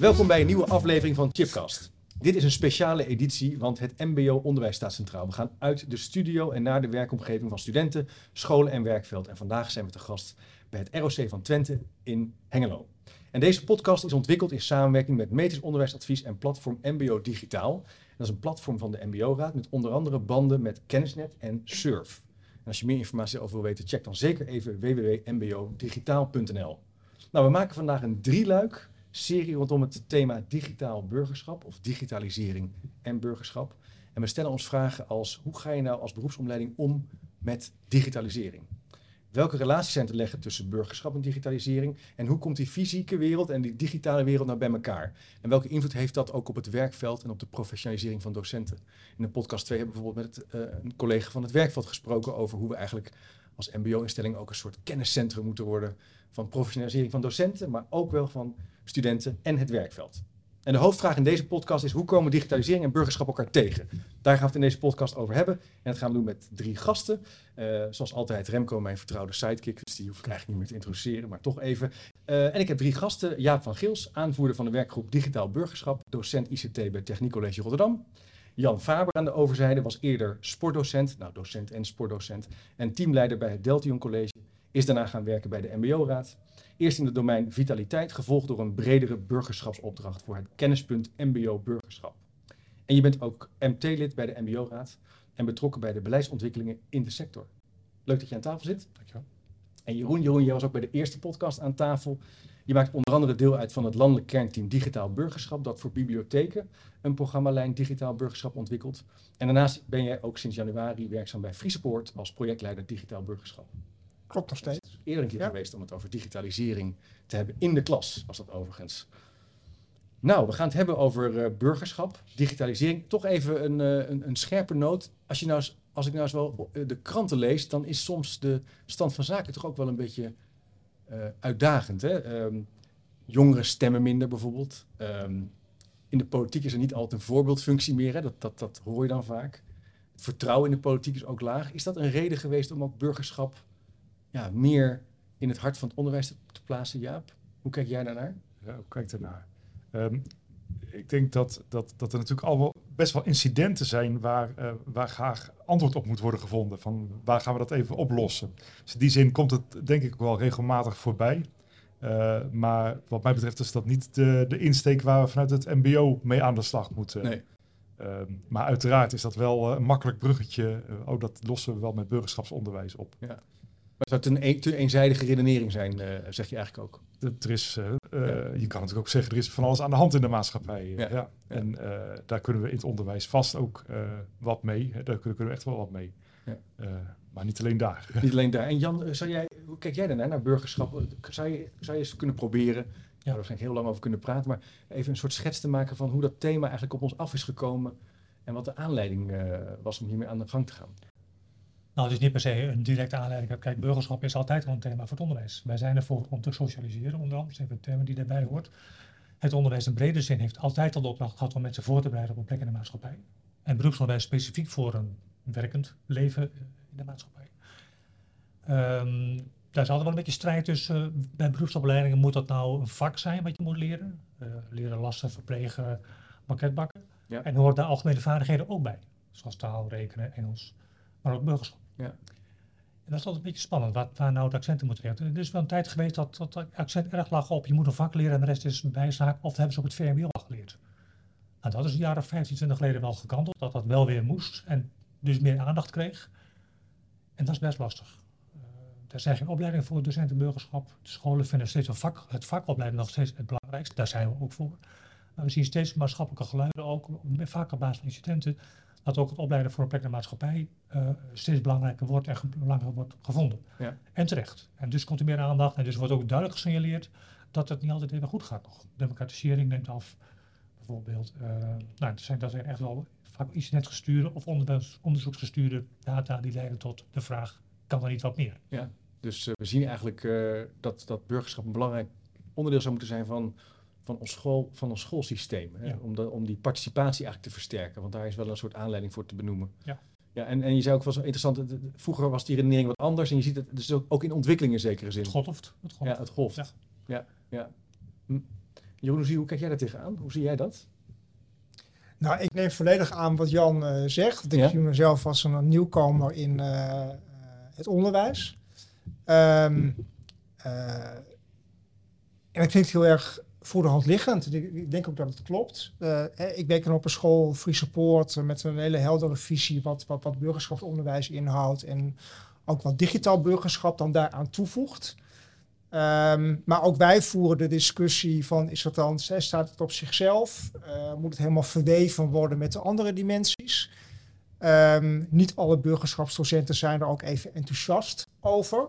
Welkom bij een nieuwe aflevering van Chipcast. Dit is een speciale editie, want het MBO Onderwijs staat centraal. We gaan uit de studio en naar de werkomgeving van studenten, scholen en werkveld. En vandaag zijn we te gast bij het ROC van Twente in Hengelo. En deze podcast is ontwikkeld in samenwerking met Metis Onderwijsadvies en platform MBO Digitaal. Dat is een platform van de MBO-raad met onder andere banden met Kennisnet en Surf. En als je meer informatie over wil weten, check dan zeker even www.mbodigitaal.nl. Nou, we maken vandaag een drieluik serie rondom het thema digitaal burgerschap of digitalisering en burgerschap. En we stellen ons vragen als hoe ga je nou als beroepsomleiding om met digitalisering? Welke relaties zijn te leggen tussen burgerschap en digitalisering? En hoe komt die fysieke wereld en die digitale wereld nou bij elkaar? En welke invloed heeft dat ook op het werkveld en op de professionalisering van docenten? In de podcast 2 hebben we bijvoorbeeld met uh, een collega van het werkveld gesproken over hoe we eigenlijk als MBO-instelling ook een soort kenniscentrum moeten worden van professionalisering van docenten, maar ook wel van studenten en het werkveld. En de hoofdvraag in deze podcast is: hoe komen digitalisering en burgerschap elkaar tegen? Daar gaan we het in deze podcast over hebben. En dat gaan we doen met drie gasten. Uh, zoals altijd, Remco, mijn vertrouwde sidekick. Dus die hoef ik eigenlijk niet meer te introduceren, maar toch even. Uh, en ik heb drie gasten: Jaap van Gils, aanvoerder van de werkgroep Digitaal Burgerschap, docent ICT bij Techniek College Rotterdam. Jan Faber aan de overzijde was eerder sportdocent, nou docent en sportdocent, en teamleider bij het Deltion College. Is daarna gaan werken bij de MBO-raad. Eerst in het domein vitaliteit, gevolgd door een bredere burgerschapsopdracht voor het kennispunt MBO Burgerschap. En je bent ook MT-lid bij de MBO-raad en betrokken bij de beleidsontwikkelingen in de sector. Leuk dat je aan tafel zit. Dankjewel. En Jeroen, Jeroen, jij was ook bij de eerste podcast aan tafel. Je maakt onder andere deel uit van het landelijk kernteam Digitaal Burgerschap, dat voor bibliotheken een programmalijn Digitaal Burgerschap ontwikkelt. En daarnaast ben jij ook sinds januari werkzaam bij Friesepoort als projectleider Digitaal Burgerschap. Klopt nog steeds. Het is eerder een keer ja. geweest om het over digitalisering te hebben. In de klas was dat overigens. Nou, we gaan het hebben over uh, burgerschap, digitalisering. Toch even een, uh, een, een, scherpe noot. Als, je nou eens, als ik nou eens wel de kranten lees, dan is soms de stand van zaken toch ook wel een beetje uitdagend. Hè? Um, jongeren stemmen minder bijvoorbeeld. Um, in de politiek is er niet altijd een voorbeeldfunctie meer. Hè? Dat, dat, dat hoor je dan vaak. Het vertrouwen in de politiek is ook laag. Is dat een reden geweest om ook burgerschap ja, meer in het hart van het onderwijs te, te plaatsen, Jaap? Hoe kijk jij daarnaar? Ja, hoe kijk ik daarnaar? Um, ik denk dat, dat, dat er natuurlijk al best wel incidenten zijn waar, uh, waar graag antwoord op moet worden gevonden. Van waar gaan we dat even oplossen? Dus in die zin komt het denk ik wel regelmatig voorbij. Uh, maar wat mij betreft is dat niet de, de insteek waar we vanuit het MBO mee aan de slag moeten. Nee. Uh, maar uiteraard is dat wel een makkelijk bruggetje. oh, dat lossen we wel met burgerschapsonderwijs op. Ja. Maar het zou een, een te eenzijdige redenering zijn, uh, zeg je eigenlijk ook? Er is, uh, uh, ja. Je kan natuurlijk ook zeggen, er is van alles aan de hand in de maatschappij. Ja. ja. En daar kunnen we in het onderwijs vast ook wat mee. Daar kunnen, we echt wel wat mee. maar niet alleen daar. Niet alleen daar. En Jan, zou jij, hoe kijk jij daarnaar, naar burgerschap? Zou je, zou je eens kunnen proberen, ja. daar waarschijnlijk heel lang over kunnen praten, maar even een soort schets te maken van hoe dat thema eigenlijk op ons af is gekomen en wat de aanleiding was om hiermee aan de gang te gaan? Nou, het is niet per se een directe aanleiding. Kijk, burgerschap is altijd wel een thema voor het onderwijs. Wij zijn ervoor om te socialiseren, onder andere. Dat is even een thema die daarbij hoort. Het onderwijs in brede zin heeft altijd al de opdracht gehad om mensen voor te bereiden op een plek in de maatschappij. En beroepsonderwijs specifiek voor een werkend leven in de maatschappij. Um, daar is altijd wel een beetje strijd tussen. Uh, bij beroepsopleidingen moet dat nou een vak zijn wat je moet leren. Uh, leren lassen, verplegen, banketbakken. Ja. En hoort daar algemene vaardigheden ook bij. Zoals taal, rekenen, Engels, maar ook burgerschap. Ja. En dat is altijd een beetje spannend, wat, waar nou het accenten moet liggen. Er is wel een tijd geweest dat dat accent erg lag op je moet een vak leren en de rest is een bijzaak. Of hebben ze op het VMBO al geleerd. Nou, dat is een jaar of 15, 20 geleden wel gekanteld, dat dat wel weer moest en dus meer aandacht kreeg. En dat is best lastig. Uh, er zijn geen opleidingen voor docentenburgerschap. De scholen vinden steeds vak, het vakopleiding nog steeds het belangrijkste. Daar zijn we ook voor. Maar we zien steeds maatschappelijke geluiden ook, vaak op basis van incidenten, dat ook het opleiden voor een plek in de maatschappij uh, steeds belangrijker wordt en belangrijker wordt gevonden. Ja. En terecht. En dus komt er meer aandacht en dus wordt ook duidelijk gesignaleerd dat het niet altijd even goed gaat nog. Democratisering neemt af. Bijvoorbeeld, uh, nou, dat zijn, dat zijn echt wel vaak incidentgestuurde of onderzoeksgestuurde data die leiden tot de vraag, kan er niet wat meer? Ja, dus uh, we zien eigenlijk dat, dat burgerschap een belangrijk onderdeel zou moeten zijn van, van, ons, school, van ons schoolsysteem. Hè? Ja. Om, de, om die participatie eigenlijk te versterken, want daar is wel een soort aanleiding voor te benoemen. Ja. Ja, en, en je zei ook wel zo interessant, het- het- vroeger was die redenering wat anders en je ziet het dus ook, in ontwikkeling in zekere zin. Het golft. Het golft. Ja, het golft. Ja. Ja, ja. Hm. Jeroen, hoe zie- hoe kijk jij daar tegenaan? Hoe zie jij dat? Nou, ik neem volledig aan wat Jan eh, zegt. Ik Ja. zie mezelf als een nieuwkomer in eh, eh, het onderwijs. Ehm, eh, en het klinkt heel erg voor de hand liggend. Ik, denk ook dat het klopt. Eh, ik werk dan op een school, Free Support, eh, met een hele heldere visie wat, wat, wat burgerschapsonderwijs inhoudt. En ook wat digitaal burgerschap dan daaraan toevoegt. Ehm, maar ook wij voeren de discussie van, is het dan, staat het op zichzelf? Eh, moet het helemaal verweven worden met de andere dimensies? Ehm, niet alle burgerschapsdocenten zijn er ook even enthousiast over.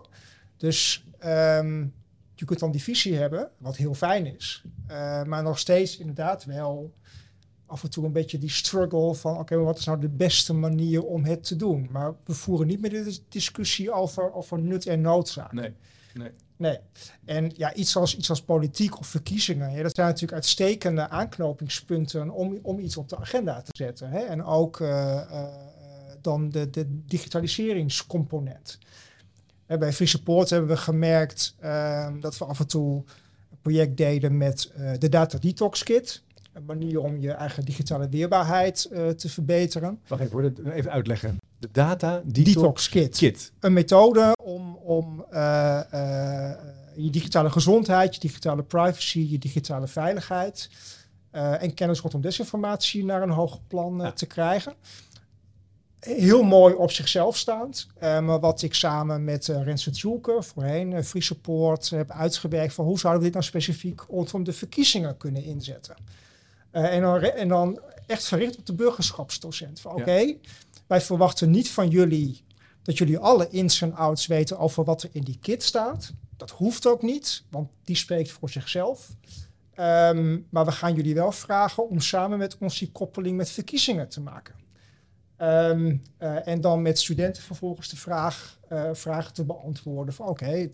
Dus ehm, je kunt dan die visie hebben, wat heel fijn is. Eh, maar nog steeds inderdaad wel af en toe een beetje die struggle van... oké, wat is nou de beste manier om het te doen? Maar we voeren niet meer de discussie over, over nut en noodzaak. Nee. Nee. En ja, iets als, iets als politiek of verkiezingen, ja, dat zijn natuurlijk uitstekende aanknopingspunten om, om iets op de agenda te zetten. Hè? En ook eh, eh, dan de, de digitaliseringscomponent. Hè, bij Free Support hebben we gemerkt eh, dat we af en toe een project deden met eh, de Data Detox Kit. Een manier om je eigen digitale weerbaarheid eh, te verbeteren. Wacht even, hoor, even uitleggen. De data Detox, detox Kit. kit. een methode om, om eh, je digitale gezondheid, je digitale privacy, je digitale veiligheid en kennis rondom desinformatie naar een hoger plan Ja. te krijgen. Heel mooi op zichzelf staand, eh, maar wat ik samen met uh, Renze Tjoelke, voorheen eh, Free Support, heb uitgewerkt van hoe zouden we dit nou specifiek rondom de verkiezingen kunnen inzetten. Eh, en, dan, en dan echt gericht op de burgerschapsdocent. Van Ja. oké, wij verwachten niet van jullie dat jullie alle ins en outs weten over wat er in die kit staat. Dat hoeft ook niet, want die spreekt voor zichzelf. Ehm, maar we gaan jullie wel vragen om samen met ons die koppeling met verkiezingen te maken. Ehm, eh, en dan met studenten vervolgens de vraag, eh, vragen te beantwoorden van oké,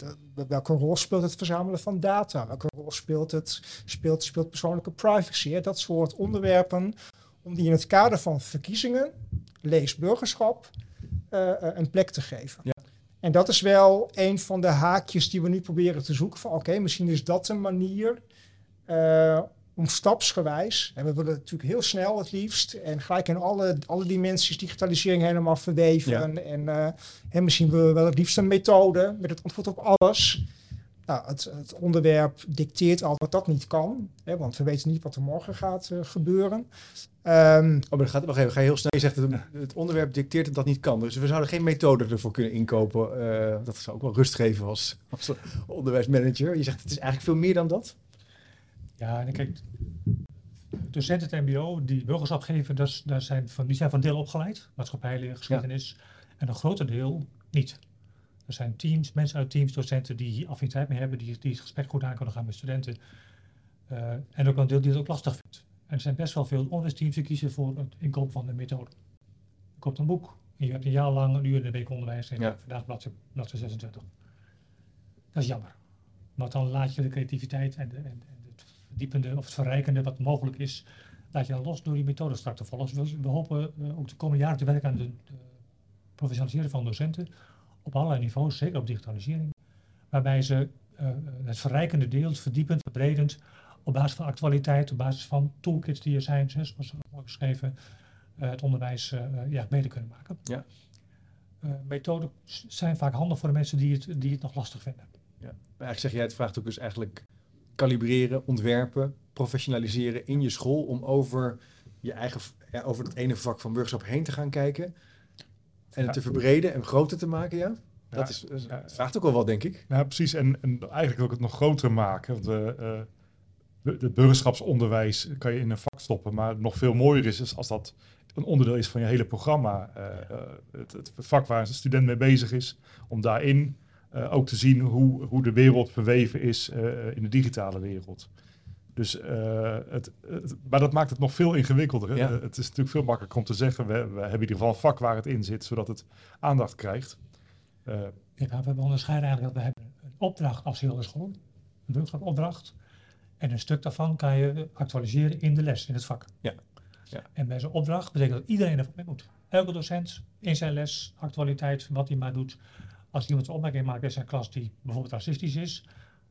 welke rol speelt het verzamelen van data? Welke rol speelt het speelt, speelt persoonlijke privacy? Hè? Dat soort onderwerpen om die in het kader van verkiezingen, lees burgerschap, eh, een plek te geven. Ja. En dat is wel een van de haakjes die we nu proberen te zoeken. Van oké, misschien is dat een manier om stapsgewijs. En we willen natuurlijk heel snel het liefst. En gelijk in alle, alle dimensies digitalisering helemaal verweven. En, eh, en misschien willen we wel het liefst een methode met het antwoord op alles. Nou, het, het onderwerp dicteert al dat dat niet kan. Hè, want we weten niet wat er morgen gaat eh, gebeuren. Ehm, Oh, maar dat gaat, wacht even, ga je heel snel. Je zegt dat het, het onderwerp dicteert dat dat niet kan. Dus we zouden geen methode ervoor kunnen inkopen. Eh, dat zou ook wel rust geven als, als onderwijsmanager. Je zegt het is eigenlijk veel meer dan dat. Ja, en kijk, docenten het mbo die burgerschap geven, dat daar zijn van, die zijn van deel opgeleid. Maatschappijleer, geschiedenis. En een groter deel niet. Er zijn teams, mensen uit teams, docenten die hier affiniteit mee hebben, die, die het gesprek goed aan kunnen gaan met studenten. Eh, en ook een deel die het ook lastig vindt. En er zijn best wel veel onderwijsteams die kiezen voor het inkoop van de methode. Je koopt een boek en je hebt een jaar lang een uur in de week onderwijs en Ja. vandaag bladzijde, bladzijde 26. Dat is jammer. Want dan laat je de creativiteit en, de, en, verdiepende of het verrijkende wat mogelijk is, laat je dan los door die methode strak te volgen. Dus we, we hopen eh, ook de komende jaren te werken aan de, professionaliseren van docenten op allerlei niveaus, zeker op digitalisering, waarbij ze eh, het verrijkende deel, het verdiepend, verbredend, op basis van actualiteit, op basis van toolkits die er zijn, zoals mooi beschreven, eh, het onderwijs eh, eh, ja, beter kunnen maken. Ja. Eh, methoden zijn vaak handig voor de mensen die het, die het nog lastig vinden. Maar eigenlijk zeg jij, het vraagt ook dus eigenlijk kalibreren, ontwerpen, professionaliseren in je school om over je eigen, ja, over het ene vak van burgerschap heen te gaan kijken en het Ja. te verbreden en groter te maken, ja? Dat Ja, is, is- ja. het vraagt ook wel wat, denk ik. Nou, precies. En, en eigenlijk wil ik het nog groter maken. Want eh, eh, het burgerschapsonderwijs kan je in een vak stoppen. Maar nog veel mooier is, is als dat een onderdeel is van je hele programma. Eh, eh, het, het, vak waar een student mee bezig is, om daarin eh, ook te zien hoe, hoe de wereld verweven is eh, in de digitale wereld. Dus, eh, het, het- maar dat maakt het nog veel ingewikkelder. Ja. Het is natuurlijk veel makkelijker om te zeggen, we, we hebben in ieder geval een vak waar het in zit, zodat het aandacht krijgt. Eh, Kijk, nou, we onderscheiden eigenlijk dat we hebben een opdracht als hele school, een burgerschapopdracht. En een stuk daarvan kan je actualiseren in de les, in het vak. Ja. Ja. En bij zo'n opdracht betekent dat iedereen ervan mee moet. Elke docent in zijn les, actualiteit, wat hij maar doet. Als iemand een opmerking maakt in zijn klas die bijvoorbeeld racistisch is,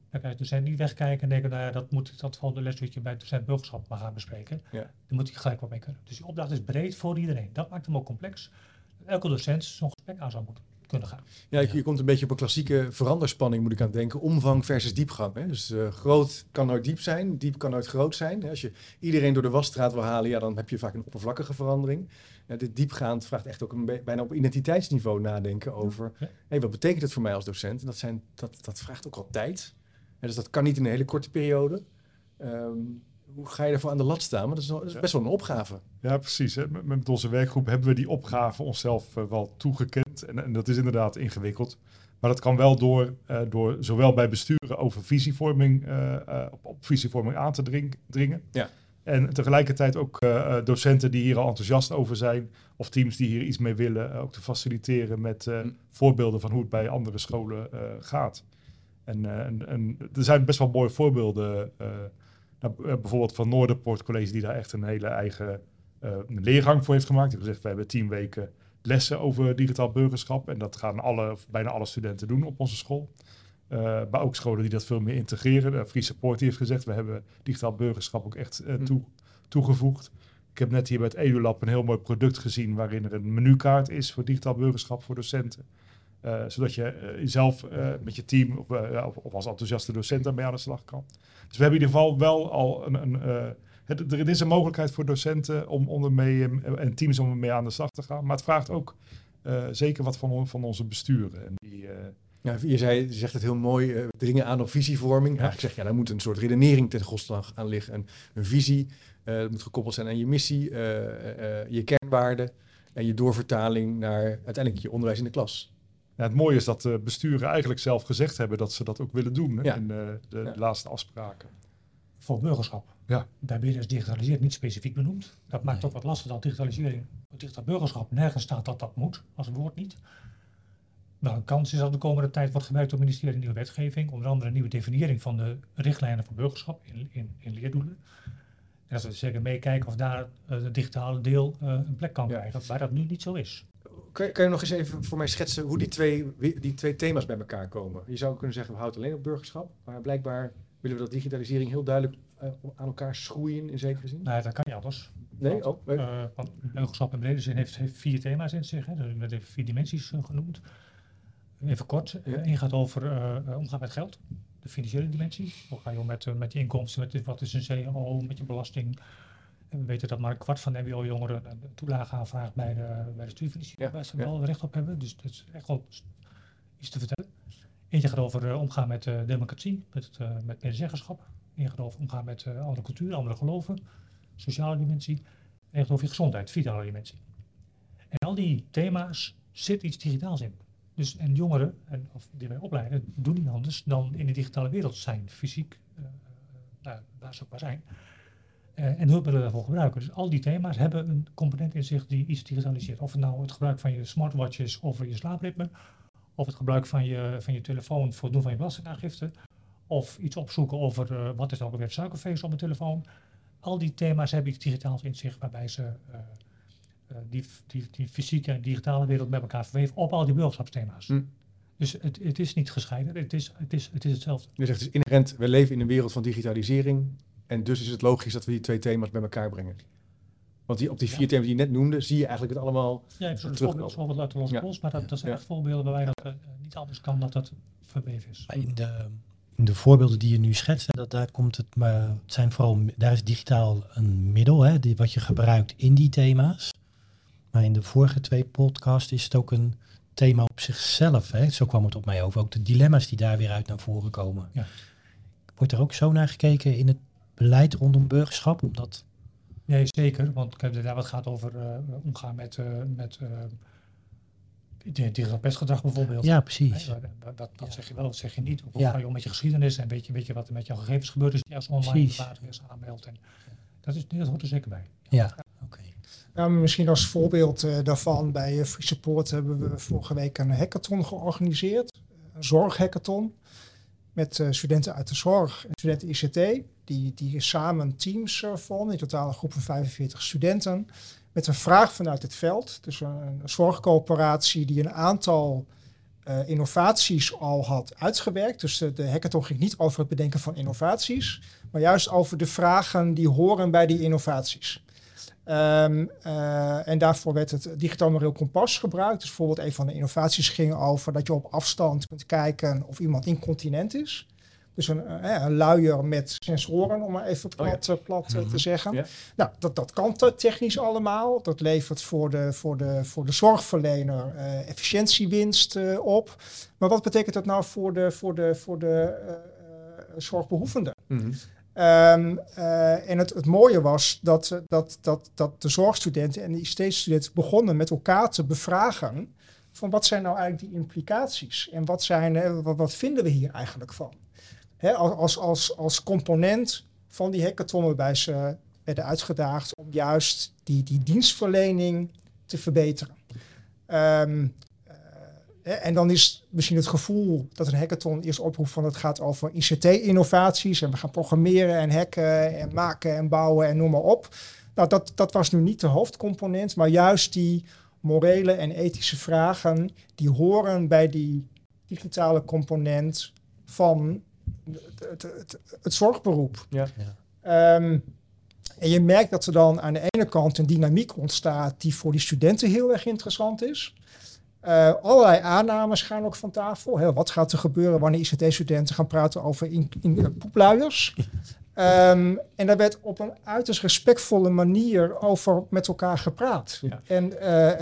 dan kan je docent niet wegkijken en denken, nou ja, dat moet ik dat volgende lesuurtje bij het docent burgerschap maar gaan bespreken. Ja. Dan moet hij gelijk wat mee kunnen. Dus die opdracht is breed voor iedereen. Dat maakt hem ook complex. Elke docent zo'n gesprek aan zou moeten kunnen gaan. Ja, je, je komt een beetje op een klassieke veranderspanning, moet ik aan denken. Omvang versus diepgang. Hè? Dus eh, groot kan nooit diep zijn, diep kan nooit groot zijn. Als je iedereen door de wasstraat wil halen, ja, dan heb je vaak een oppervlakkige verandering. Ja, dit diepgaand vraagt echt ook een bijna op identiteitsniveau nadenken over... Ja. Hey, wat betekent het voor mij als docent? En dat, zijn, dat, dat vraagt ook al tijd. Dus dat kan niet in een hele korte periode. Ehm, hoe ga je ervoor aan de lat staan? Maar dat is, wel- dat is best wel een opgave. Ja, precies. Hè. Met, met onze werkgroep hebben we die opgave onszelf eh, wel toegekend. En, en dat is inderdaad ingewikkeld. Maar dat kan wel door, eh, door zowel bij besturen over visievorming, eh, op, op visievorming aan te dring- dringen. Ja. En tegelijkertijd ook docenten die hier al enthousiast over zijn, of teams die hier iets mee willen, ook te faciliteren met Hm. voorbeelden van hoe het bij andere scholen gaat. En, en, en er zijn best wel mooie voorbeelden. Nou, eh, bijvoorbeeld van Noorderpoort College, die daar echt een hele eigen eh, een leergang voor heeft gemaakt. Die heeft gezegd, we hebben tien weken lessen over digitaal burgerschap. En dat gaan alle, bijna alle studenten doen op onze school. Eh, maar ook scholen die dat veel meer integreren. Uh, Free Support die heeft gezegd, we hebben digitaal burgerschap ook echt Hm. toe, toegevoegd. Ik heb net hier bij het EduLab een heel mooi product gezien waarin er een menukaart is voor digitaal burgerschap voor docenten. Eh, zodat je eh, jezelf eh, met je team of, ja, als enthousiaste docent daarmee aan de slag kan. Dus we hebben in ieder geval wel al een. een het, er is een mogelijkheid voor docenten om, om ermee eh, en teams om ermee aan de slag te gaan. Maar het vraagt ook zeker wat van, van onze besturen. En die, Ja, je, zei, je zegt het heel mooi, eh, dringen aan op visievorming. Eigenlijk zeg je, ja, daar moet een soort redenering ten grondslag aan liggen. Een, een visie, dat moet gekoppeld zijn aan je missie, je kernwaarden en je doorvertaling naar uiteindelijk je onderwijs in de klas. Ja, het mooie is dat de besturen eigenlijk zelf gezegd hebben dat ze dat ook willen doen Ja. in eh, de Ja. laatste afspraken. voor burgerschap. Ja. Bij BDS digitaliseren niet specifiek benoemd. Dat maakt ook wat lastig dat digitalisering, digitaal burgerschap, nergens staat dat dat moet, als woord niet. Nou, een kans is dat de komende tijd wordt gebruikt door het ministerie in nieuwe wetgeving, onder andere een nieuwe definiëring van de richtlijnen voor burgerschap in, in, in leerdoelen. En dat we zeker meekijken of daar eh, het digitale deel eh, een plek kan Ja. krijgen, waar dat nu niet zo is. Kan je, kan je nog eens even voor mij schetsen hoe die twee, die twee thema's bij elkaar komen? Je zou kunnen zeggen, we houden alleen op burgerschap, maar blijkbaar willen we dat digitalisering heel duidelijk eh, aan elkaar schroeien in zekere zin. Nou, dat kan niet anders. Nee? Oh, leuk. Eh, want burgerschap in brede zin heeft, heeft vier thema's in zich. Hè. Er werden even vier dimensies eh, genoemd. Even kort. Ja. Eén gaat over omgaan met geld. De financiële dimensie. Hoe ga je om met, met je inkomsten? Met, wat is een CAO? Met je belasting? En we weten dat maar een kwart van de mbo-jongeren een toelage aanvraagt bij de, bij de studiefinanciering. Ja, Waar ze ja. wel recht op hebben. Dus dat is echt wel iets te vertellen. Eentje gaat over eh, omgaan met eh, democratie. Met, eh met medezeggenschap. Eén gaat over omgaan met andere culturen, andere geloven. Sociale dimensie. En gaat over je gezondheid, vitale dimensie. En al die thema's zit iets digitaals in. Dus, en jongeren, en, of die wij opleiden, doen niet anders dan in de digitale wereld zijn, fysiek, nou, waar ze ook maar zijn. Eh, en hulpmiddelen daarvoor gebruiken. Dus al die thema's hebben een component in zich die iets digitaliseert. Of het nou het gebruik van je smartwatch is over je slaapritme, of het gebruik van je, van je telefoon voor het doen van je belastingaangifte, of iets opzoeken over eh, wat is nou ook weer het suikerfeest op mijn telefoon. Al die thema's hebben iets digitaals in zich waarbij ze eh, die, die, die fysieke en digitale wereld met elkaar verweven op al die burgerschapsthema's. Hm. Dus het, het is niet gescheiden, het is, het is, het is hetzelfde. Je zegt is inherent, we leven in een wereld van digitalisering en dus is het logisch dat we die twee thema's bij elkaar brengen. Want die, op die vier Ja. thema's die je net noemde, zie je eigenlijk het allemaal... Ja, even zo'n terugkomen. voorbeeld, voorbeeld uit de losse pols, maar dat, dat zijn Ja. echt voorbeelden waarbij dat eh, niet anders kan dat dat verweven is. In de, in de voorbeelden die je nu schetst, dat, daar komt het, maar het zijn vooral, daar is digitaal een middel, hè, die, wat je gebruikt in die thema's. Maar in de vorige twee podcasts is het ook een thema op zichzelf. Hè. Zo kwam het op mij over. Ook de dilemma's die daar weer uit naar voren komen. Ja. Wordt er ook zo naar gekeken in het beleid rondom burgerschap? Omdat Nee, zeker. Want ik heb inderdaad wat gaat over uh, omgaan met, uh, met uh, digitaal pestgedrag bijvoorbeeld. Ja, precies. dat, dat, dat zeg je wel, dat zeg je niet. Of ja. ga je om met je geschiedenis en weet je, weet je wat er met jouw gegevens gebeurt als je als online is aanmeldt. En dat, is, dat hoort er zeker bij. Ja, oké. Okay. Nou, misschien als voorbeeld uh, daarvan, bij Free Support hebben we vorige week een hackathon georganiseerd. Een zorghackathon. Met uh, studenten uit de zorg en studenten ICT. Die, die samen teams uh, vormen. In totaal een groep van 45 studenten. Met een vraag vanuit het veld. Dus een, zorgcoöperatie die een aantal uh, innovaties al had uitgewerkt. Dus de, hackathon ging niet over het bedenken van innovaties. Maar juist over de vragen die horen bij die innovaties. Um, uh, en daarvoor werd het digitaal moreel kompas gebruikt. Dus bijvoorbeeld een van de innovaties ging over dat je op afstand kunt kijken of iemand incontinent is. Dus een, uh, een luier met sensoren, om maar even plat, oh ja. plat mm -hmm. te zeggen. Ja. Nou, dat, dat kan technisch allemaal. Dat levert voor de, voor de, voor de zorgverlener efficiëntiewinst op. Maar wat betekent dat nou voor de, voor de, voor de zorgbehoevenden? Mm -hmm. Um, uh, en het, het, mooie was dat, dat, dat, dat de zorgstudenten en de ICT-studenten begonnen met elkaar te bevragen van wat zijn nou eigenlijk die implicaties en wat, zijn, wat, wat vinden we hier eigenlijk van? Hè, als, als, als component van die hackathon waarbij ze werden uitgedaagd om juist die, die dienstverlening te verbeteren. Um, en dan is misschien het gevoel dat een hackathon eerst oproept van het gaat over ICT-innovaties en we gaan programmeren en hacken en maken en bouwen en noem maar op. Nou, dat, dat was nu niet de hoofdcomponent, maar juist die morele en ethische vragen die horen bij die digitale component van het, het, het, het zorgberoep. Ja. Um, en je merkt dat er dan aan de ene kant een dynamiek ontstaat die voor die studenten heel erg interessant is. Uh, allerlei aannames gaan ook van tafel. Heel, wat gaat er gebeuren wanneer ICT-studenten gaan praten over in, in, in poepluiers? Um, en daar werd op een uiterst respectvolle manier over met elkaar gepraat. Ja. En uh,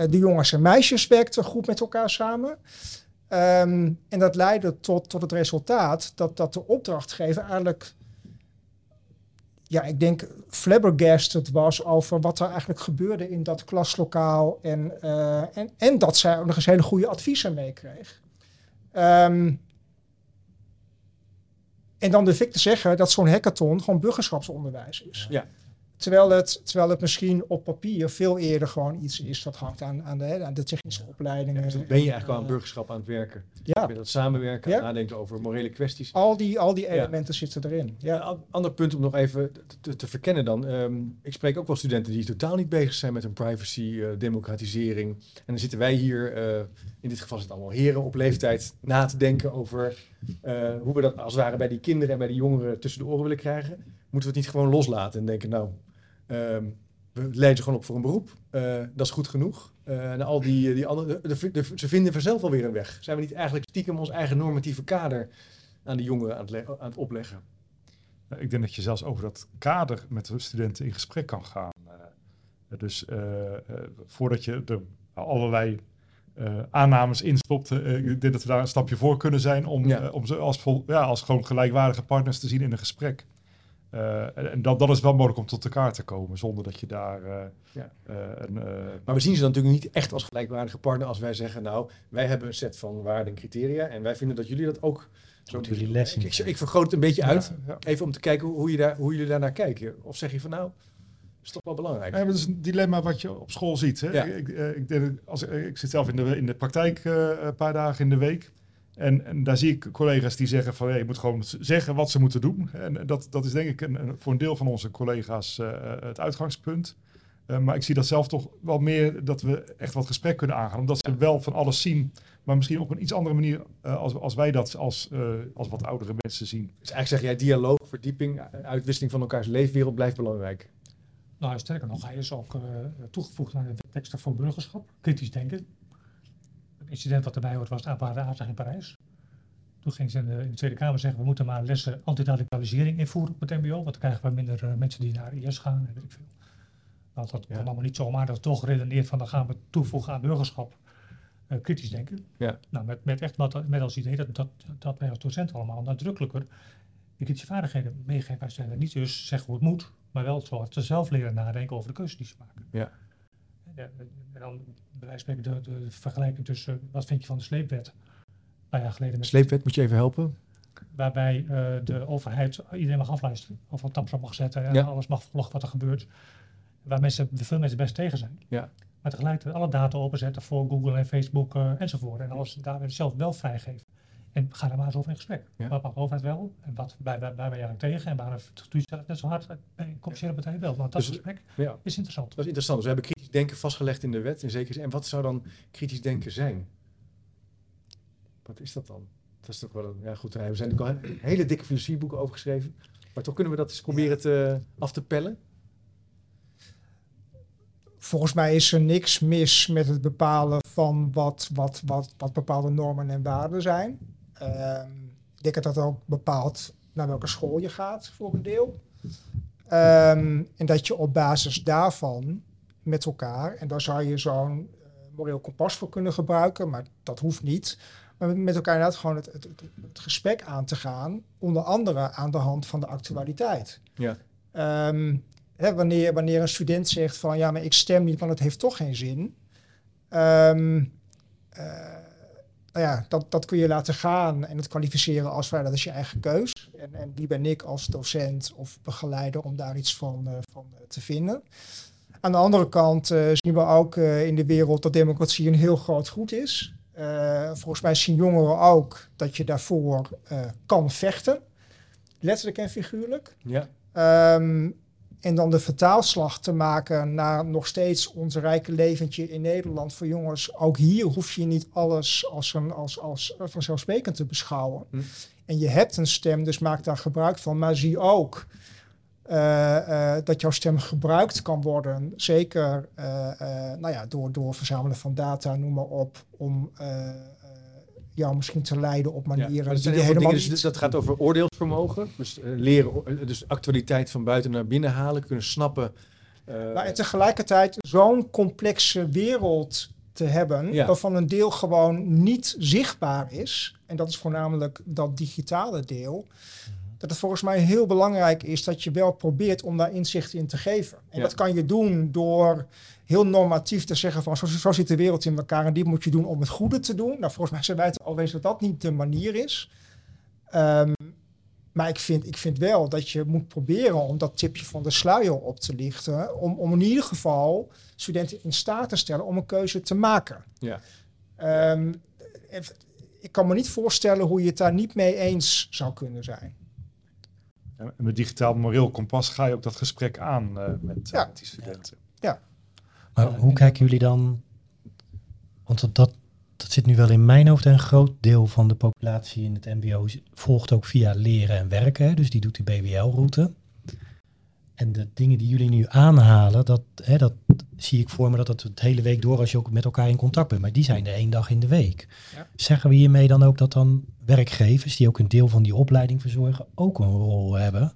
de jongens en meisjes werkten goed met elkaar samen. Um, en dat leidde tot, tot het resultaat dat, dat de opdrachtgever eigenlijk ja, ik denk flabbergasted was over wat er eigenlijk gebeurde in dat klaslokaal. En, uh, en, en dat zij ook nog eens hele goede adviezen meekreeg. Um, en dan durf ik te zeggen dat zo'n hackathon gewoon burgerschapsonderwijs is. Ja. Terwijl het, terwijl het misschien op papier veel eerder gewoon iets is dat hangt aan, aan, de, aan de technische opleidingen. Ja, dus ben je eigenlijk al aan burgerschap aan het werken? Ja. Ben dat samenwerken, ja. nadenken over morele kwesties. Al die, al die elementen ja. zitten erin. Ja. Een ander punt om nog even te, te verkennen dan. Um, ik spreek ook wel studenten die totaal niet bezig zijn met hun privacy, uh, democratisering. En dan zitten wij hier, uh, in dit geval zitten allemaal heren op leeftijd, na te denken over uh, hoe we dat als het ware bij die kinderen en bij die jongeren tussen de oren willen krijgen. Moeten we het niet gewoon loslaten en denken, nou, Um, we leiden gewoon op voor een beroep. Uh, dat is goed genoeg. Uh, en al die, die andere, de, de, de, ze vinden vanzelf wel weer een weg. Zijn we niet eigenlijk stiekem ons eigen normatieve kader aan de jongeren aan het, aan het opleggen? Ik denk dat je zelfs over dat kader met de studenten in gesprek kan gaan. Uh, dus voordat je er allerlei aannames instopt, ik denk dat we daar een stapje voor kunnen zijn om, ja. om ze als, vol, ja, als gewoon gelijkwaardige partners te zien in een gesprek. Uh, en dat, dat is wel mogelijk om tot elkaar te komen zonder dat je daar. Uh, ja. uh, een, maar we zien ze dan natuurlijk niet echt als gelijkwaardige partner als wij zeggen: Nou, wij hebben een set van waarden en criteria en wij vinden dat jullie dat ook. Zo jullie les ik, vergroot het een beetje uit, ja, ja. even om te kijken hoe, je daar, hoe jullie daar naar kijken. Of zeg je van nou, is toch wel belangrijk. Ja, dat is een dilemma wat je op school ziet. Hè? Ja. Ik, ik, denk, als, ik zit zelf in de, in de praktijk een paar dagen in de week. En, en, daar zie ik collega's die zeggen van hey, je moet gewoon zeggen wat ze moeten doen. En dat, dat is denk ik een, voor een deel van onze collega's uh, het uitgangspunt. Uh, maar ik zie dat zelf toch wel meer dat we echt wat gesprek kunnen aangaan. Omdat ze wel van alles zien, maar misschien op een iets andere manier uh, als, als wij dat als, als wat oudere mensen zien. Dus eigenlijk zeg jij dialoog, verdieping, uitwisseling van elkaars leefwereld blijft belangrijk. Nou, sterker nog, hij is ook toegevoegd aan de teksten voor burgerschap, kritisch denken incident wat erbij hoort was de aanslag in Parijs. Toen ging ze in de, in de, Tweede Kamer zeggen, we moeten maar lessen antiradicalisering invoeren op het mbo, want dan krijgen we minder uh, mensen die naar IS gaan en weet ik veel. Nou, dat ja. allemaal niet zomaar, dat is toch geredeneerd van dan gaan we toevoegen aan burgerschap. Uh, kritisch denken. Ja. Nou, met, met echt met, met als idee dat, dat, dat wij als docent allemaal nadrukkelijker de kritische vaardigheden meegeven aan. Niet dus zeggen hoe het moet, maar wel zoals ze zelf leren nadenken over de keuzes die ze maken. Ja. En, en dan bij wijze van spreken de, de vergelijking tussen wat vind je van de sleepwet. Een paar jaar geleden met Sleepwet, moet je even helpen? waarbij eh, de overheid iedereen mag afluisteren. Of op tapsel mag zetten en Ja. alles mag volgen wat er gebeurt. Waar mensen, veel mensen best tegen zijn. Ja. Maar tegelijkertijd alle data openzetten voor Google en Facebook eh, enzovoort. En alles daar weer zelf wel vrijgeven. En ga daar maar eens over in gesprek. Ja. Wat mag de overheid wel? En wat, waar, waar, waar ben je aan tegen? En waarom doe je dat net zo hard bij een commerciële partij wel? Want dat Dus- gesprek Ja. is interessant. Dat is interessant. Dus we hebben kritisch denken vastgelegd in de wet. In zekere zin. En wat zou dan kritisch denken zijn? Wat is dat dan? Dat is toch wel een, ja goed, we zijn natuurlijk al he- hele dikke filosofieboeken over geschreven. Maar toch kunnen we dat eens proberen te, af te pellen. Volgens mij is er niks mis met het bepalen van wat, wat, wat, wat bepaalde normen en waarden zijn. Ehm, ik denk dat dat ook bepaalt naar welke school je gaat, voor een deel. Ehm, en dat je op basis daarvan met elkaar, en daar zou je zo'n eh, moreel kompas voor kunnen gebruiken, maar dat hoeft niet. Maar met- elkaar inderdaad gewoon het, het, het, het gesprek aan te gaan, onder andere aan de hand van de actualiteit. Ja. Ehm, hè, wanneer, wanneer een student zegt van ja, maar ik stem niet, want het heeft toch geen zin. Eh, nou ja, dat, dat kun je laten gaan en het kwalificeren als ja, dat is je eigen keus. En, en wie ben ik als docent of begeleider om daar iets van, eh, van eh, te vinden. Aan de andere kant eh, zien we ook in de wereld dat democratie een heel groot goed is. Volgens mij zien jongeren ook dat je daarvoor kan vechten. Letterlijk en figuurlijk. Ja. Ehm, en dan de vertaalslag te maken naar nog steeds ons rijke leventje in Nederland voor jongens. Ook hier hoef je niet alles als, een, als, als vanzelfsprekend te beschouwen. Hm. En je hebt een stem, dus maak daar gebruik van. Maar zie ook eh, eh, dat jouw stem gebruikt kan worden. Zeker eh, nou ja, door, door verzamelen van data, noem maar op. Om jou misschien te leiden op maar manieren er die helemaal dingen, dus dat gaat over oordeelsvermogen. Dus eh, leren, eh, dus actualiteit van buiten naar binnen halen, kunnen snappen. eh, Maar en tegelijkertijd zo'n complexe wereld te hebben, Ja. waarvan een deel gewoon niet zichtbaar is. En dat is voornamelijk dat digitale deel. Dat het volgens mij heel belangrijk is dat je wel probeert om daar inzicht in te geven. En Ja. dat kan je doen door heel normatief te zeggen van zo, zo zit de wereld in elkaar en dit moet je doen om het goede te doen. Nou, volgens mij zijn wij het alweer dat dat niet de manier is. Ehm, maar ik vind, ik vind wel dat je moet proberen om dat tipje van de sluier op te lichten. Om, om in ieder geval studenten in staat te stellen om een keuze te maken. Ja. Ehm, ik kan me niet voorstellen hoe je het daar niet mee eens zou kunnen zijn. En met digitaal moreel kompas ga je ook dat gesprek aan eh, met, eh, Ja. met die studenten. Maar Ja, hoe ik- kijken jullie dan? Want dat, dat, zit nu wel in mijn hoofd. En een groot deel van de populatie in het MBO volgt ook via leren en werken. hè, Dus die doet die BWL-route. En de dingen die jullie nu aanhalen, dat, hè, dat zie ik voor me dat dat het hele week door als je ook met elkaar in contact bent. Maar die zijn er één dag in de week. Ja. Zeggen we hiermee dan ook dat dan werkgevers, die ook een deel van die opleiding verzorgen, ook een rol hebben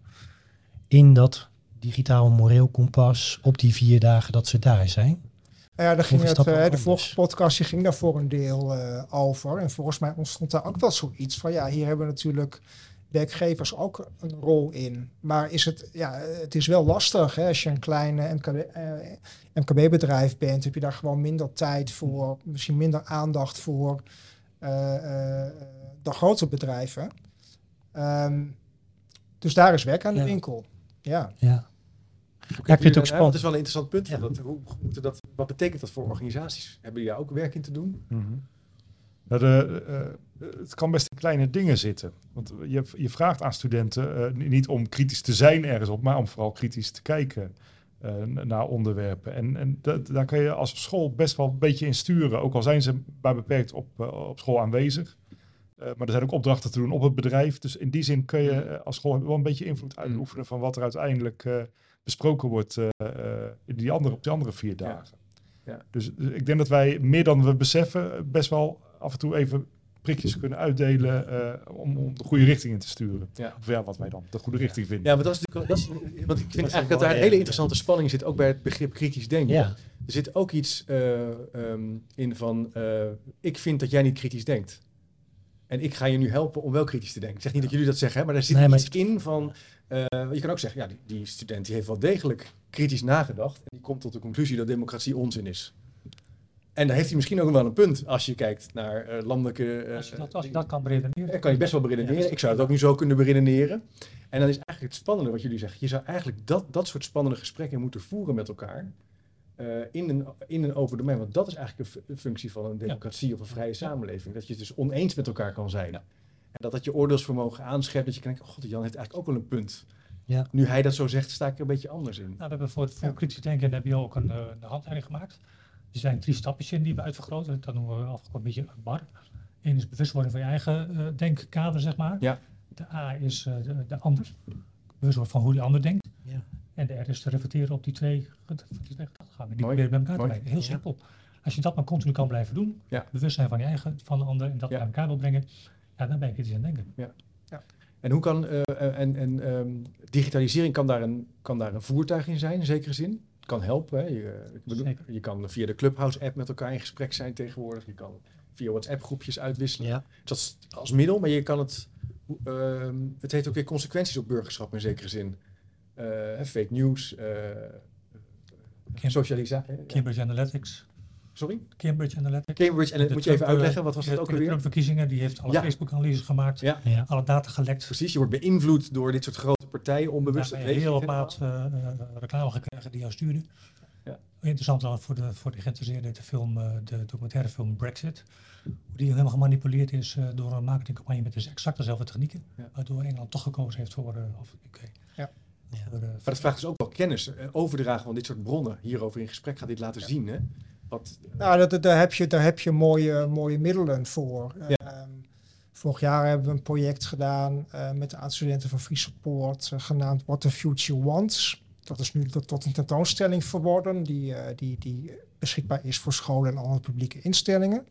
in dat digitaal moreel kompas op die vier dagen dat ze daar zijn? Nou ja, daar ging het, eh, de vorige podcast die ging daar voor een deel eh, over. En volgens mij ontstond daar ook wel zoiets van, ja, hier hebben natuurlijk werkgevers ook een rol in. Maar is het, ja, het is wel lastig. Hè? Als je een klein MKB, eh, MKB-bedrijf bent, heb je daar gewoon minder tijd voor, misschien minder aandacht voor eh, eh, dan grote bedrijven. Ehm, dus daar is werk aan de Ja. winkel. Ja. Ja. Kijken vind het ook spannend. Dat is wel een interessant punt. Ja. Dat, hoe, hoe moeten dat, wat betekent dat voor organisaties? Hebben jullie daar ook werk in te doen? Mhm. Nou, de, eh, het kan best in kleine dingen zitten. Want je, je vraagt aan studenten eh, niet om kritisch te zijn ergens op, maar om vooral kritisch te kijken eh, naar onderwerpen. En, en dat, daar kan je als school best wel een beetje in sturen, ook al zijn ze maar beperkt op, op school aanwezig. Maar er zijn ook opdrachten te doen op het bedrijf. Dus in die zin kun je eh, als school wel een beetje invloed uitoefenen van wat er uiteindelijk besproken wordt in die andere, op die andere vier Ja. dagen. Ja. Dus, dus ik denk dat wij meer dan we beseffen best wel af en toe even prikjes kunnen uitdelen eh, om, om de goede richting in te sturen. Ja. Of ja, wat wij dan de goede richting vinden. Ja, maar dat is natuurlijk. Dat is, want ik vind eigenlijk dat daar een hele interessante spanning zit, ook bij het begrip kritisch denken. Ja. Er zit ook iets eh, ehm, in van: eh, ik vind dat jij niet kritisch denkt. En ik ga je nu helpen om wel kritisch te denken. Ik zeg niet dat jullie dat zeggen, hè, maar er zit Nee, maar iets in van... eh, je kan ook zeggen, ja, die, die student die heeft wel degelijk kritisch nagedacht. En die komt tot de conclusie dat democratie onzin is. En daar heeft hij misschien ook wel een punt als je kijkt naar eh, landelijke... eh, Als je dat, als je dat kan beredeneren. dat kan je best wel beredeneren. Ja. Ik zou het ook nu zo kunnen beredeneren. En dan is eigenlijk het spannende wat jullie zeggen. Je zou eigenlijk dat, dat soort spannende gesprekken moeten voeren met elkaar. eh, in, een, in een open domein. Want dat is eigenlijk een fu- een functie van een democratie of een vrije samenleving. Dat je het dus oneens met elkaar kan zijn. En dat dat je oordeelsvermogen aanscherpt. Dat je kan denken, oh god, Jan heeft eigenlijk ook wel een punt. Ja. Nu hij dat zo zegt, sta ik er een beetje anders in. Nou, we hebben voor het voor kritisch denken heb je ook een, een handleiding gemaakt. Er zijn drie stapjes in die we uitvergroten. Dat noemen we afgekort een beetje een bar. Eén is bewustwording van je eigen eh, denkkader, zeg maar. Ja. De A is eh, de, de ander. Bewustwording van hoe die ander denkt. Ja. En de R is te reflecteren op die twee, ged- die twee gedachtegangen. Die Mooi. proberen bij elkaar Mooi. te brengen. Heel Ja. simpel. Als je dat maar continu kan blijven doen. Ja. Bewustzijn van je eigen, van de ander. En dat Ja. bij elkaar wil brengen. Ja, dan ben je kritisch aan het denken. En hoe kan eh, eh, en, en ehm, digitalisering kan daar, een, kan daar een voertuig in zijn, in zekere zin? Kan helpen. Hè? Je, eh, ik bedoel, je kan via de Clubhouse-app met elkaar in gesprek zijn tegenwoordig. Je kan via WhatsApp-groepjes uitwisselen. Ja. Dat is als middel, maar je kan het. ehm, het heeft ook weer consequenties op burgerschap in zekere zin. Hè, fake news, eh socialisatie. Cambridge Analytics. Sorry? Cambridge Analytics. Cambridge, en dat De moet je even uitleggen, wat was de- dat ook de alweer? Trump-verkiezingen, die heeft alle Ja. Facebook-analyses gemaakt. Ja. Alle data gelekt. precies. Je wordt beïnwloed door dit soort grote partijen, onbewust. Maat eh, eh, reclame gekregen die jou stuurde. Ja. Interessant dan voor de, voor de geïnteresseerden, de, film, eh, de documentaire film Brexit. Hoe die helemaal gemanipuleerd is eh, door een marketingcampagne met dus exact dezelfde technieken. Ja. Waardoor Engeland toch gekozen heeft voor, eh, of UK. Ja. Voor, eh, Maar dat vraagt dus ook wel kennis, overdragen van dit soort bronnen. Hierover in gesprek gaat dit laten zien. Hè? Wat, Nou, dat, dat- daar heb je, daar heb je mooie, mooie middelen voor. Ja. Ehm, vorig jaar hebben we een project gedaan eh, met een aantal studenten van Free Support, eh, genaamd What the Future Wants. Dat is nu tot, tot een tentoonstelling verworden, die, eh, die, die beschikbaar is voor scholen en andere publieke instellingen.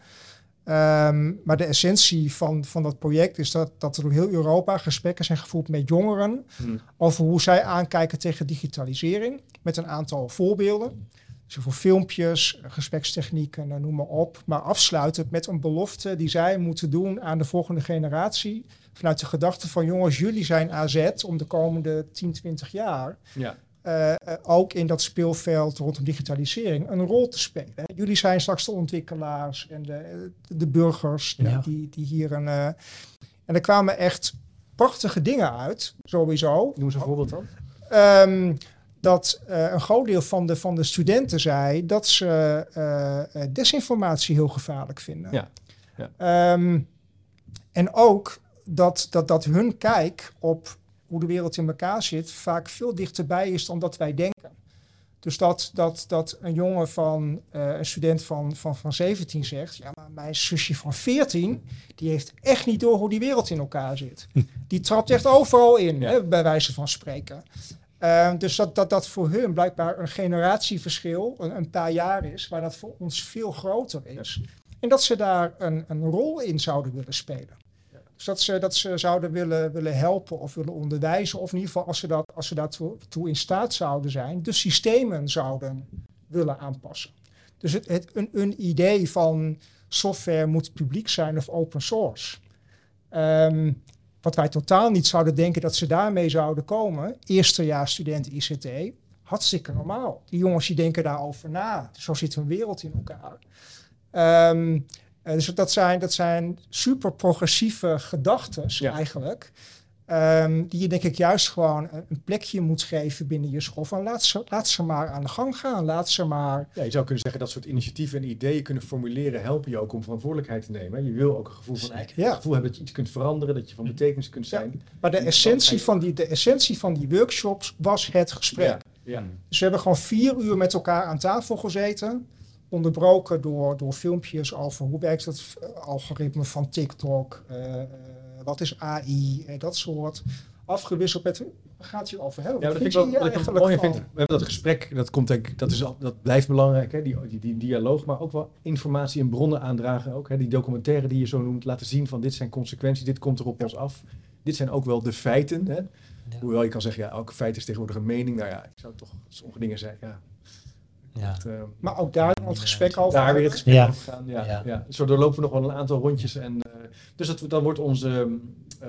Ehm, maar de essentie van, van dat project is dat, dat er door heel Europa gesprekken zijn gevoerd met jongeren hmm. over hoe zij aankijken tegen digitalisering. Met een aantal voorbeelden. Voor filmpjes, gesprekstechnieken, eh, noem maar op. Maar afsluitend met een belofte die zij moeten doen aan de volgende generatie. Vanuit de gedachte van jongens, jullie zijn AZ om de komende 10, 20 jaar. ja. eh, eh, ook in dat speelveld rondom digitalisering een rol te spelen. hè. Jullie zijn straks de ontwikkelaars en de, de burgers die- Ja. die, die hier een. eh, en er kwamen echt prachtige dingen uit, sowieso. Noem eens een voorbeeld dan. Ehm, dat eh, een groot deel van de, van de studenten zei dat ze eh, eh, desinformatie heel gevaarlijk vinden. Ja, ja. Ehm, en ook dat, dat, dat hun kijk op hoe de wereld in elkaar zit vaak veel dichterbij is dan dat wij denken. Dus dat, dat, dat een jongen van, een student van, van, van 17 zegt, ja, maar mijn zusje van 14, die heeft echt niet door hoe die wereld in elkaar zit. Die trapt echt overal in, Ja. hè, bij wijze van spreken. Ehm, dus dat, dat dat voor hun blijkbaar een generatieverschil, een, een paar jaar is, waar dat voor ons veel groter is. En dat ze daar een, een rol in zouden willen spelen. Dus dat ze, dat ze zouden willen, willen helpen of willen onderwijzen, of in ieder geval als ze, dat, als ze daartoe toe in staat zouden zijn, de systemen zouden willen aanpassen. Dus het, het, een, een idee van software moet publiek zijn of open source. Ehm, wat wij totaal niet zouden denken dat ze daarmee zouden komen. Eerstejaars studenten ICT, hartstikke normaal. Die jongens die denken daarover na. Zo zit hun wereld in elkaar. Ehm, eh, dus dat zijn, dat zijn super progressieve gedachten Ja. eigenlijk. Ehm, die je denk ik juist gewoon een, plekje moet geven binnen je school. Van laat ze, laat ze maar aan de gang gaan. Laat ze maar Ja, je zou kunnen zeggen dat soort initiatieven en ideeën kunnen formuleren, helpen je ook om verantwoordelijkheid te nemen. Je wil ook een gevoel van. Ja. het gevoel hebben dat je iets kunt veranderen, dat je van betekenis kunt Ja. zijn. Maar de essentie, van die, de essentie van die workshops was het gesprek. Ja, ja. Dus we hebben gewoon vier uur met elkaar aan tafel gezeten. Onderbroken door, door filmpjes over hoe werkt het eh, algoritme van TikTok. eh, eh, wat is AI, eh, dat soort. Afgewisseld met, gaat hier over hebben? Ja, dat vind ik wel je ik mooi vind. We hebben dat gesprek, dat, komt denk, dat, is al, dat blijft belangrijk, hè? Die, die, die dialoog, maar ook wel informatie en bronnen aandragen. Ook, hè? Die documentaire die je zo noemt, laten zien van dit zijn consequenties, dit komt er op ons af. Dit zijn ook wel de feiten. Hè? Hoewel je kan zeggen, ja, elke feit is tegenwoordig een mening. Nou ja, ik zou toch sommige dingen zeggen, ja. Ja. Eh, Maar ook daar het gesprek over. daar weer het gesprek Ja. over gaan. Ja, ja. Ja. Zo doorlopen we nog wel een aantal rondjes. En, eh, dus dat, dan wordt onze, eh,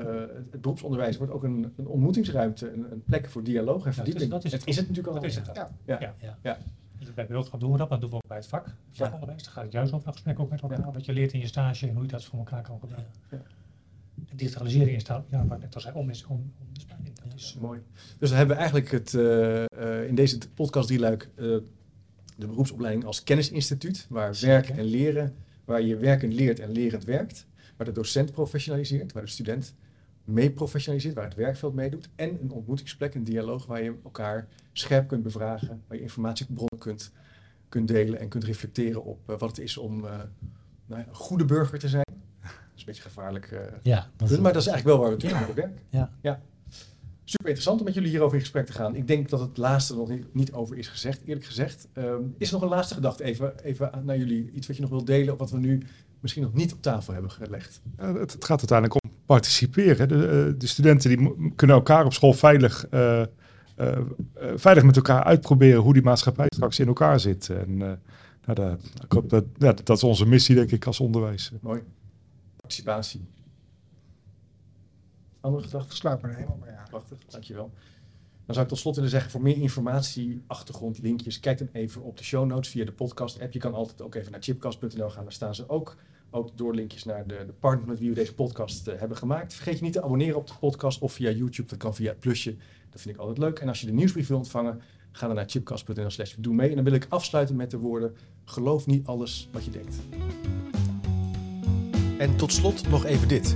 het beroepsonderwijs wordt ook een, een ontmoetingsruimte, een, een plek voor dialoog en dat is- verdieping. dat is het is het natuurlijk al. Dat is het. Ja. Ja. Ja. Ja. Dus bij Beeldschap doen we dat, maar dat doen we ook bij het vak. Vakonderwijs. Dan gaat het juist over een gesprek ook met elkaar. Ja. Wat je leert in je stage en hoe je dat voor elkaar kan gebruiken. Digitalisering is daar, ja, wat net al zei, om is om, om. Dat is, Mooi. Dus dan hebben we eigenlijk het, eh, eh, in deze podcast drieluik eh de beroepsopleiding als kennisinstituut, waar werk en leren, waar je werkend leert en lerend werkt, waar de docent professionaliseert, waar de student mee professionaliseert, waar het werkveld meedoet, en een ontmoetingsplek, een dialoog waar je elkaar scherp kunt bevragen, waar je informatiebronnen kunt, kunt delen en kunt reflecteren op eh, wat het is om eh, nou ja, een goede burger te zijn. Dat is een beetje gevaarlijk. eh, Ja, dat- punt, maar dat is eigenlijk wel waar we toe gaan met het werk. Ja. ja. Super interessant om met jullie hierover in gesprek te gaan. Ik denk dat het laatste nog niet, niet over is gezegd, eerlijk gezegd. Ehm, is er nog een laatste gedachte even, even naar jullie? Iets wat je nog wilt delen of wat we nu misschien nog niet op tafel hebben gelegd? Ja, het, het gaat uiteindelijk om participeren. De, eh, de studenten die kunnen elkaar op school veilig, eh, eh, veilig met elkaar uitproberen hoe die maatschappij straks in elkaar zit. En uh, nou, dat, ik hoop dat, ja, dat is onze missie, denk ik, als onderwijs. Mooi. Participatie. Andere gedachten? Sluit maar helemaal bij aan. Prachtig, dankjewel. Dan zou ik tot slot willen zeggen, voor meer informatie, achtergrond, linkjes, kijk dan even op de show notes via de podcast app. Je kan altijd ook even naar chipcast.nl gaan, daar staan ze ook. Ook doorlinkjes naar de, de partner met wie we deze podcast eh, hebben gemaakt. Vergeet je niet te abonneren op de podcast of via YouTube, dat kan via het plusje. Dat vind ik altijd leuk. En als je de nieuwsbrief wil ontvangen, ga dan naar chipcast.nl slash doe mee. En dan wil ik afsluiten met de woorden, geloof niet alles wat je denkt. En tot slot nog even dit.